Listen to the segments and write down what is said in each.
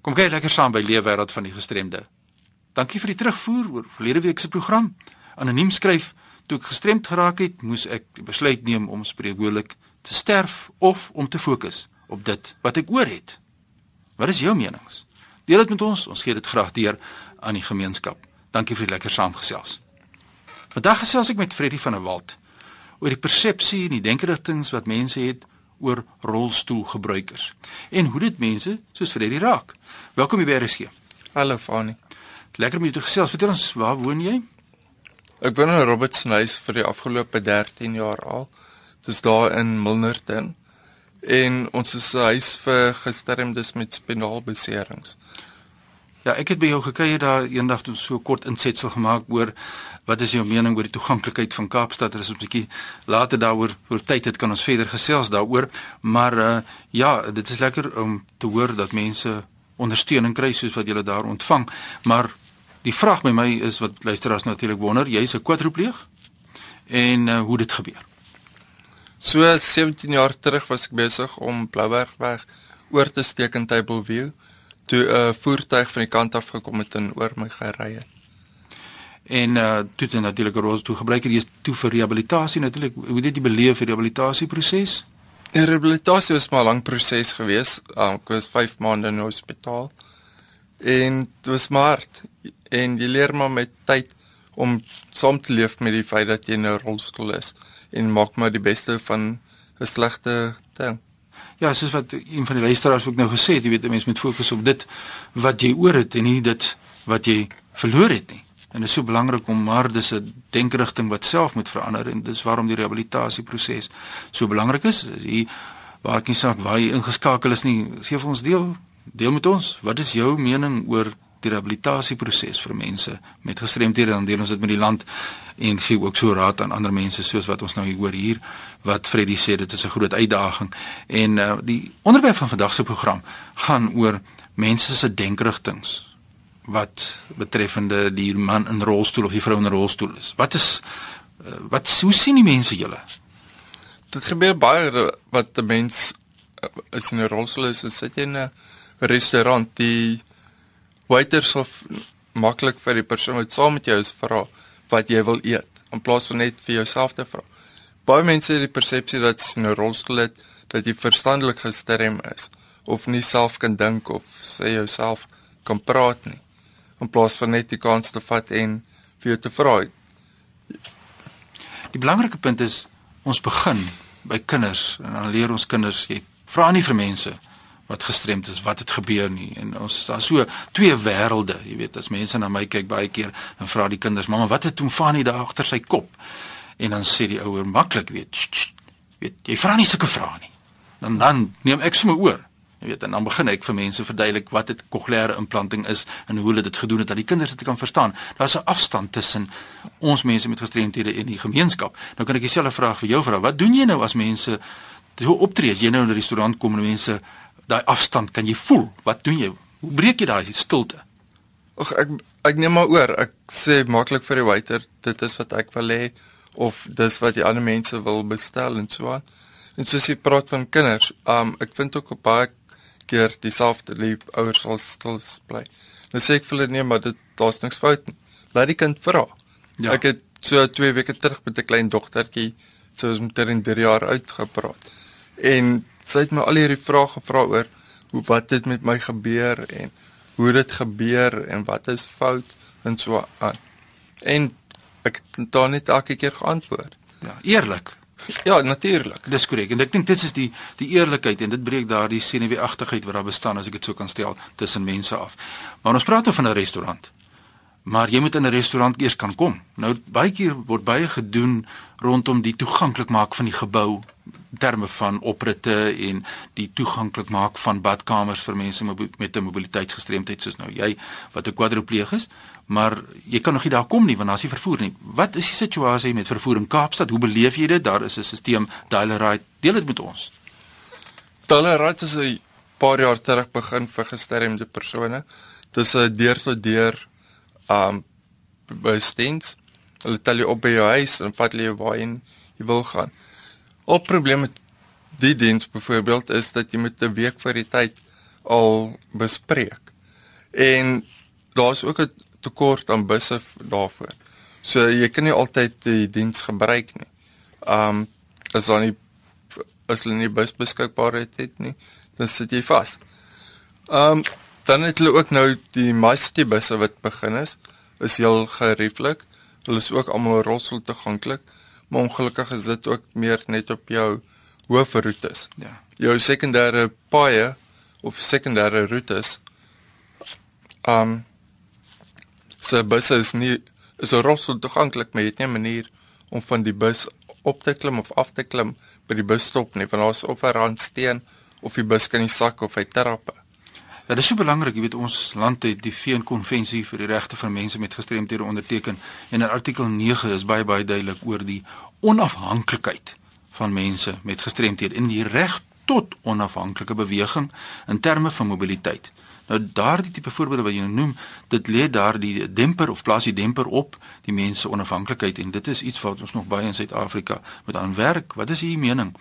Kom kyk lekker saam by Leefwêreld van die Gestremde. Dankie vir die terugvoer oor verlede week se program. Anoniem skryf: Toe ek gestremd geraak het, moes ek die besluit neem om spreekwoordelik te sterf of om te fokus op dit wat ek oor het. Wat is jou menings? Deel dit met ons. Ons gee dit graag deur aan die gemeenskap. Dankie vir die lekker saamgesels. Vandag gesels ek met Freddie van der Walt oor die persepsie en die denkerigtinge wat mense het oor rolstoelgebruikers en hoe dit mense soos Freddie raak. Welkom by RSG. Hallo Fani. Lekker om jou te gesels. Vertel ons, waar woon jy? Ek woon in Robertsonhuis vir die afgelope 13 jaar al. Dis daar in Milnerton. En ons is 'n huis vir gestremdes met spinalbeserings. Ja, ek het by jou gekuier daar eendag toe so kort insetsel gemaak oor wat is jou mening oor die toeganklikheid van Kaapstad? Er is 'n bietjie later daaroor oor tyd het kan ons verder gesels daaroor, maar uh, ja, dit is lekker om te hoor dat mense ondersteuning kry soos wat jy daar ontvang. Maar die vraag by my is wat luisteraars natuurlik wonder, jy's 'n kwadropleeg en uh, hoe dit gebeur. So 17 jaar terug was ek besig om Bloubergweg oor te steek in Tableview toe 'n uh, voertuig van die kant af gekom het en oor my gery het. En uh toe het natuurlik 'n rol toe gebruik het jy toe vir rehabilitasie natuurlik hoe dit die beleef die rehabilitasieproses? Die rehabilitasie was maar 'n lang proses geweest. Um, ek was 5 maande in die hospitaal. En dit was maar en jy leer maar met tyd om saam te leef met die feit dat jy in 'n rolstoel is en maak maar die beste van 'n slegte ding. Ja, soos wat een van die luisteraars ook nou gesê het, jy weet 'n mens moet fokus op dit wat jy oor het en nie dit wat jy verloor het nie. En dit is so belangrik om maar dis 'n denkerigting wat self moet verander en dis waarom die rehabilitasieproses so belangrik is. Hier waar ek saak waar jy ingeskakel is nie, gee vir ons deel deel met ons. Wat is jou mening oor die rehabilitasieproses vir mense met gestremthede? Dan deel ons dit met die land en gee ook so raad aan ander mense soos wat ons nou hier hoor hier wat Freddie sê dit is 'n groot uitdaging en uh, die onderwerp van vandag se program gaan oor mense se denkerigtinge wat betreffende die man in rolstoel of die vrou in rolstoel is. Wat is uh, wat hoe sien die mense julle? Dit gebeur baie wat 'n mens is in 'n rolstoel is, is sit jy in 'n restaurant die waiters of maklik vir die persoon wat saam met jou is vra wat jy wil eet in plaas van net vir jouself te vra. Baie mense het die persepsie dat as jy 'n rolstoel het, dat jy verstandelik gestrem is of nie self kan dink of sê jouself kan praat nie in plaas van net die kans te vat en vir jou te vra. Die belangrike punt is ons begin by kinders en dan leer ons kinders jy vra nie vir mense wat gestremd is wat het gebeur nie en ons daar so twee wêrelde jy weet as mense na my kyk baie keer en vra die kinders mamma wat het toe Fanie daar agter sy kop en dan sê die ouer maklik weet sh, sh, weet jy vra nie sulke vrae nie dan dan neem ek sommer oor Jy weet, en dan begin ek vir mense verduidelik wat dit kokleaire implanting is en hoe hulle dit gedoen het dat die kinders dit kan verstaan. Daar's 'n afstand tussen ons mense met gestremthede en die gemeenskap. Nou kan ek dieselfde vraag vir jou vra. Wat doen jy nou as mense hoe optree as jy nou in 'n restaurant kom en mense daai afstand kan jy voel? Wat doen jy? Hoe breek jy daai stilte? Ag ek ek neem maar oor. Ek sê maklik vir die waiter, dit is wat ek wil hê of dis wat die ander mense wil bestel en so aan. En soos jy praat van kinders, um ek vind ook op baie keer dieselfde lief ouers sal stil bly. Nou sê ek vir hulle nee, maar dit daar's niks fout nie. Laat die kind vra. Ja. Ek het so 2 weke terug met 'n klein dogtertjie, sy was met 3 jaar oud gepraat. En sy het my al hierdie vrae gevra oor hoe wat het met my gebeur en hoe dit gebeur en wat is fout en so aan. En ek het dan net elke keer geantwoord. Ja, eerlik. Ja, natuurlik. Dis korrek. En ek dink dit is die die eerlikheid en dit breek daardie senuweeagtigheid wat daar bestaan as ek dit so kan stel tussen mense af. Maar ons praat oor van 'n restaurant. Maar jy moet in 'n restaurant eers kan kom. Nou baie keer word baie gedoen rondom die toeganklik maak van die gebou terme van opritte en die toeganklik maak van badkamers vir mense met 'n mobiliteitsgestremdheid soos nou jy wat 'n kwadropleeg is maar jy kan nog nie daar kom nie want daar's nie vervoer nie. Wat is die situasie met vervoer in Kaapstad? Hoe beleef jy dit? Daar is 'n stelsel Dialerite. Deel dit met ons. Dialerite is 'n paar jaar terug begin vir gestremde persone. Dis 'n deur tot deur um bestens. Hulle tel jy op by jou huis en vat jy waarheen jy wil gaan. Op probleem met die diens byvoorbeeld is dat jy met 'n week voor die tyd al bespreek En daar's ook 'n tekort aan busse daarvoor. So jy kan nie altyd die diens gebruik nie. Um as dan nie as hulle nie bus beskikbaarheid het nie, dan sit jy vas. Um dan het hulle ook nou die meeste busse wat begin is, is heel gerieflik. Hulle is ook almal rolstoel toeganklik, maar ongelukkig is dit ook meer net op jou hoofroetes. Ja. Jou sekondêre paaie of sekondêre roetes um so busse is nie is 'n rolstoel toeganklik, maar jy het nie 'n manier om van die bus op te klim of af te klim by die busstop nie, want daar's of 'n randsteen of die bus kan nie sak of hy trappe. Ja, dit is so belangrik, jy weet ons land het die VN konvensie vir die regte van mense met gestremthede onderteken en in artikel 9 is baie baie duidelik oor die onafhanklikheid van mense met gestremthede en die reg tot onafhanklike beweging in terme van mobiliteit. Nou daardie tipe voorbeelde wat jy nou noem, dit lê daar die demper of plaas die demper op die mense onafhanklikheid en dit is iets wat ons nog baie in Suid-Afrika moet aanwerk. Wat is u mening?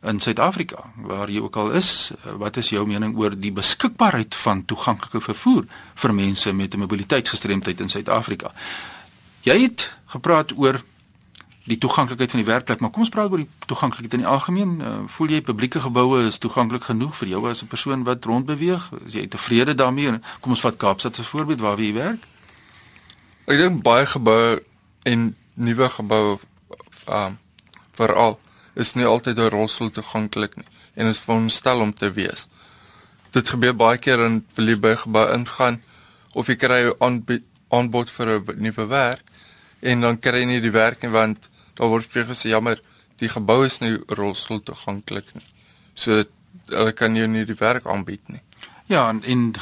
In Suid-Afrika, waar jy ook al is, wat is jou mening oor die beskikbaarheid van toeganklike vervoer vir mense met 'n mobiliteitsgestremdheid in Suid-Afrika? Jy het gepraat oor die toeganklikheid van die werkplek, maar kom ons praat oor die toeganklikheid in die algemeen. Uh, voel jy publieke geboue is toeganklik genoeg vir jou as 'n persoon wat rondbeweeg? Is jy tevrede daarmee? Kom ons vat Kaapstad as voorbeeld waar jy werk. Ek dink baie geboue en nuwe geboue um veral is nie altyd 'n rolstoel toeganklik nie en is veronderstel om te wees. Dit gebeur baie keer in verliebe gebou ingaan of jy kry 'n aanbod vir 'n nuwe werk en dan kry jy nie die werk nie want daar word vir gesê jammer, die gebou is nie rolstoel toeganklik nie. So hulle kan jou nie die werk aanbied nie. Ja, en in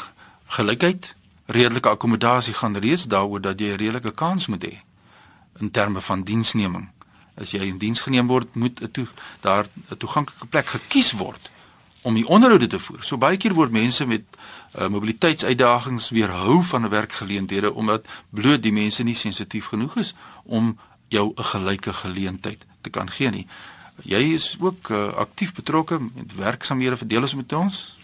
gelykheid, redelike akkommodasie gaan reeds daaroor dat jy 'n redelike kans moet hê in terme van diensneming. As jy in diens geneem word, moet 'n toe daar 'n toeganklike plek gekies word om die onderhoude te voer. So baie keer word mense met uh, mobiliteitsuitdagings weerhou van 'n werkgeleenthede omdat bloot die mense nie sensitief genoeg is om jou 'n gelyke geleentheid te kan gee nie. Jy is ook uh, aktief betrokke met werksamehede verdeel ons met ons.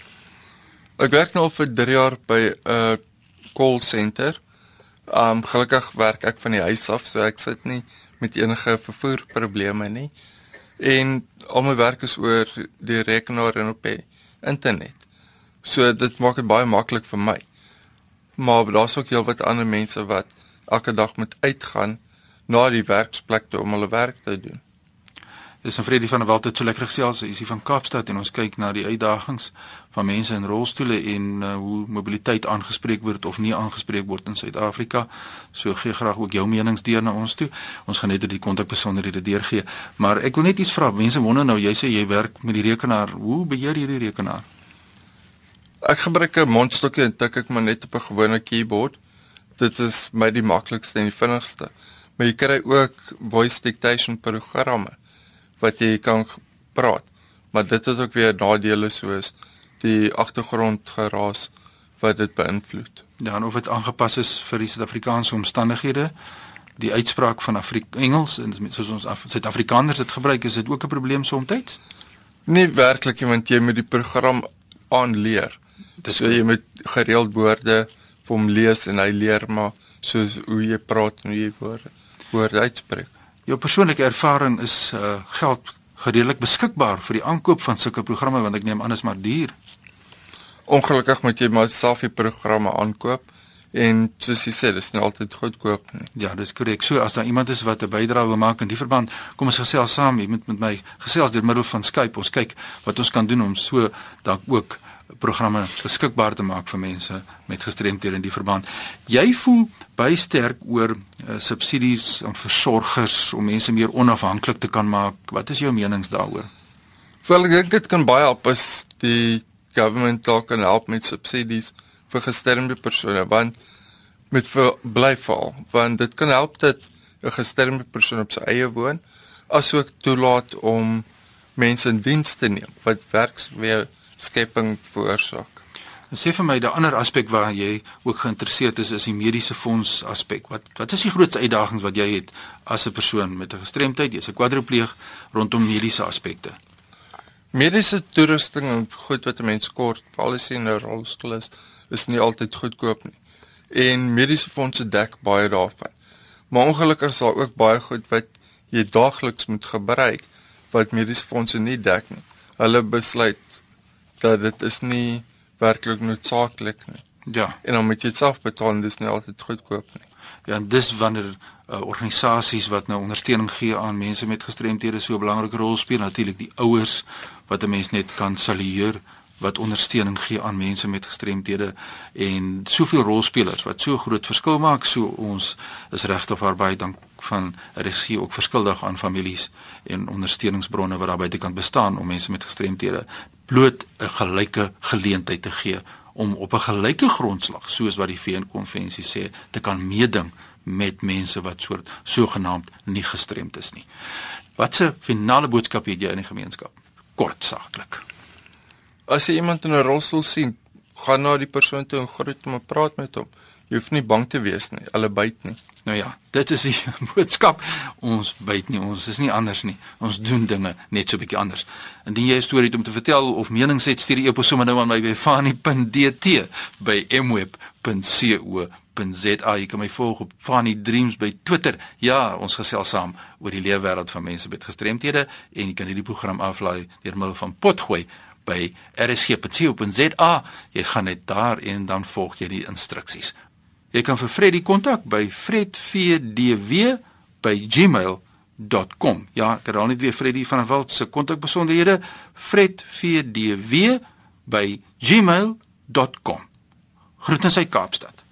Ek werk nou vir 3 jaar by 'n uh, call center. Um gelukkig werk ek van die huis af, so ek sit nie met enige vervoer probleme nie. En al my werk is oor die rekenaar en op die internet. So dit maak dit baie maklik vir my. Maar daar's ook heelwat ander mense wat elke dag moet uitgaan na die werksplek toe om hulle werk te doen. Dis 'n Freddy van der Walt het so lekker gesels, hy is hier van Kaapstad en ons kyk na die uitdagings van mense in rolstoele en uh, hoe mobiliteit aangespreek word of nie aangespreek word in Suid-Afrika. So gee graag ook jou menings deur na ons toe. Ons gaan net oor die kontakbesonderhede deurgee, maar ek wil net iets vra. Mense wonder nou, jy sê jy werk met die rekenaar. Hoe beheer jy die rekenaar? Ek gebruik 'n mondstokkie en tik ek maar net op 'n gewone keyboard. Dit is my die maklikste en die vinnigste. Maar jy kry ook voice dictation programme wat jy kan praat. Maar dit het ook weer nadele soos die agtergrondgeraas wat dit beïnvloed. Ja, en of dit aangepas is vir die Suid-Afrikaanse omstandighede. Die uitspraak van Afri Engels en soos ons Suid-Afrikaners dit gebruik, is dit ook 'n probleem soms? Nie werklik nie, want jy moet die program aanleer. Dis so jy moet gereeld woorde vir hom lees en hy leer maar soos hoe jy praat en hoe jy woorde woorde uitspreek. Jou persoonlike ervaring is uh, geld gereedelik beskikbaar vir die aankoop van sulke programme want ek neem aan is maar duur. Ongelukkig moet jy maar self die programme aankoop en soos jy sê dis nie altyd goedkoop nie. Ja, dis korrek. So as daar iemand is wat 'n bydrae wil maak in die verband, kom ons gesels saam, jy moet met my gesels deur middel van Skype. Ons kyk wat ons kan doen om so dan ook programme beskikbaar te maak vir mense met gestremthede in die verband. Jy voel baie sterk oor uh, subsidies aan versorgers om mense meer onafhanklik te kan maak. Wat is jou menings daaroor? Wel, ek dink dit kan baie help as die government dalk kan help met subsidies vir gestremde persone want met vir blyval want dit kan help dat 'n gestremde persoon op sy eie woon asook toelaat om mense in diens te neem wat werks weer skepping veroorsaak. Sê vir my die ander aspek waar jy ook geïnteresseerd is is die mediese fonds aspek. Wat wat is die grootste uitdagings wat jy het as 'n persoon met 'n gestremdheid, jy's 'n kwadripleeg rondom mediese aspekte? Mediese toerusting en goed wat 'n mens kort, veral as jy in 'n rolstoel is, is nie altyd goedkoop nie. En mediese fondse dek baie daarvan. Maar ongelukkig is daar ook baie goed wat jy daagliks moet gebruik wat mediese fondse nie dek nie. Hulle besluit dat dit is nie werklik noodsaaklik nie. Ja. En dan moet jy dit self betaal en dis nie altyd goedkoop nie. Ja, en dis wanneer uh, organisasies wat nou ondersteuning gee aan mense met gestremthede so 'n belangrike rol speel, natuurlik die ouers wat 'n mens net kan salueer wat ondersteuning gee aan mense met gestremthede en soveel rolspelers wat so groot verskil maak. So ons is regtig baie dank van RSG ook verskuldig aan families en ondersteuningsbronne wat daar buitekant bestaan om mense met gestremthede bloot 'n gelyke geleentheid te gee om op 'n gelyke grondslag soos wat die VN-konvensie sê te kan meeding met mense wat soort sogenaamd nie gestremd is nie. Wat se finale boodskap het jy in die gemeenskap? Kort saaklik. As jy iemand in 'n rolstoel sien, gaan na die persoon toe en groet hom en praat met hom. Jy hoef nie bang te wees nie. Hulle byt nie. Nou ja, dit is die boodskap. Ons byt nie, ons is nie anders nie. Ons doen dinge net so 'n bietjie anders. Indien jy 'n storie het om te vertel of menings het, stuur die e-pos sommer nou aan my by fani.dt by mweb.co.za. Jy kan my volg op Fani Dreams by Twitter. Ja, ons gesels saam oor die lewe wêreld van mense met gestremthede en jy kan hierdie program aflaai deur middel van Potgooi by rsg.co.za. Jy gaan net daar en dan volg jy die instruksies. Jy kan vir Freddie kontak by fredvdw@gmail.com. Ja, ek herhaal net weer Freddie van der Walt se kontakbesonderhede fredvdw@gmail.com. Groete uit Kaapstad.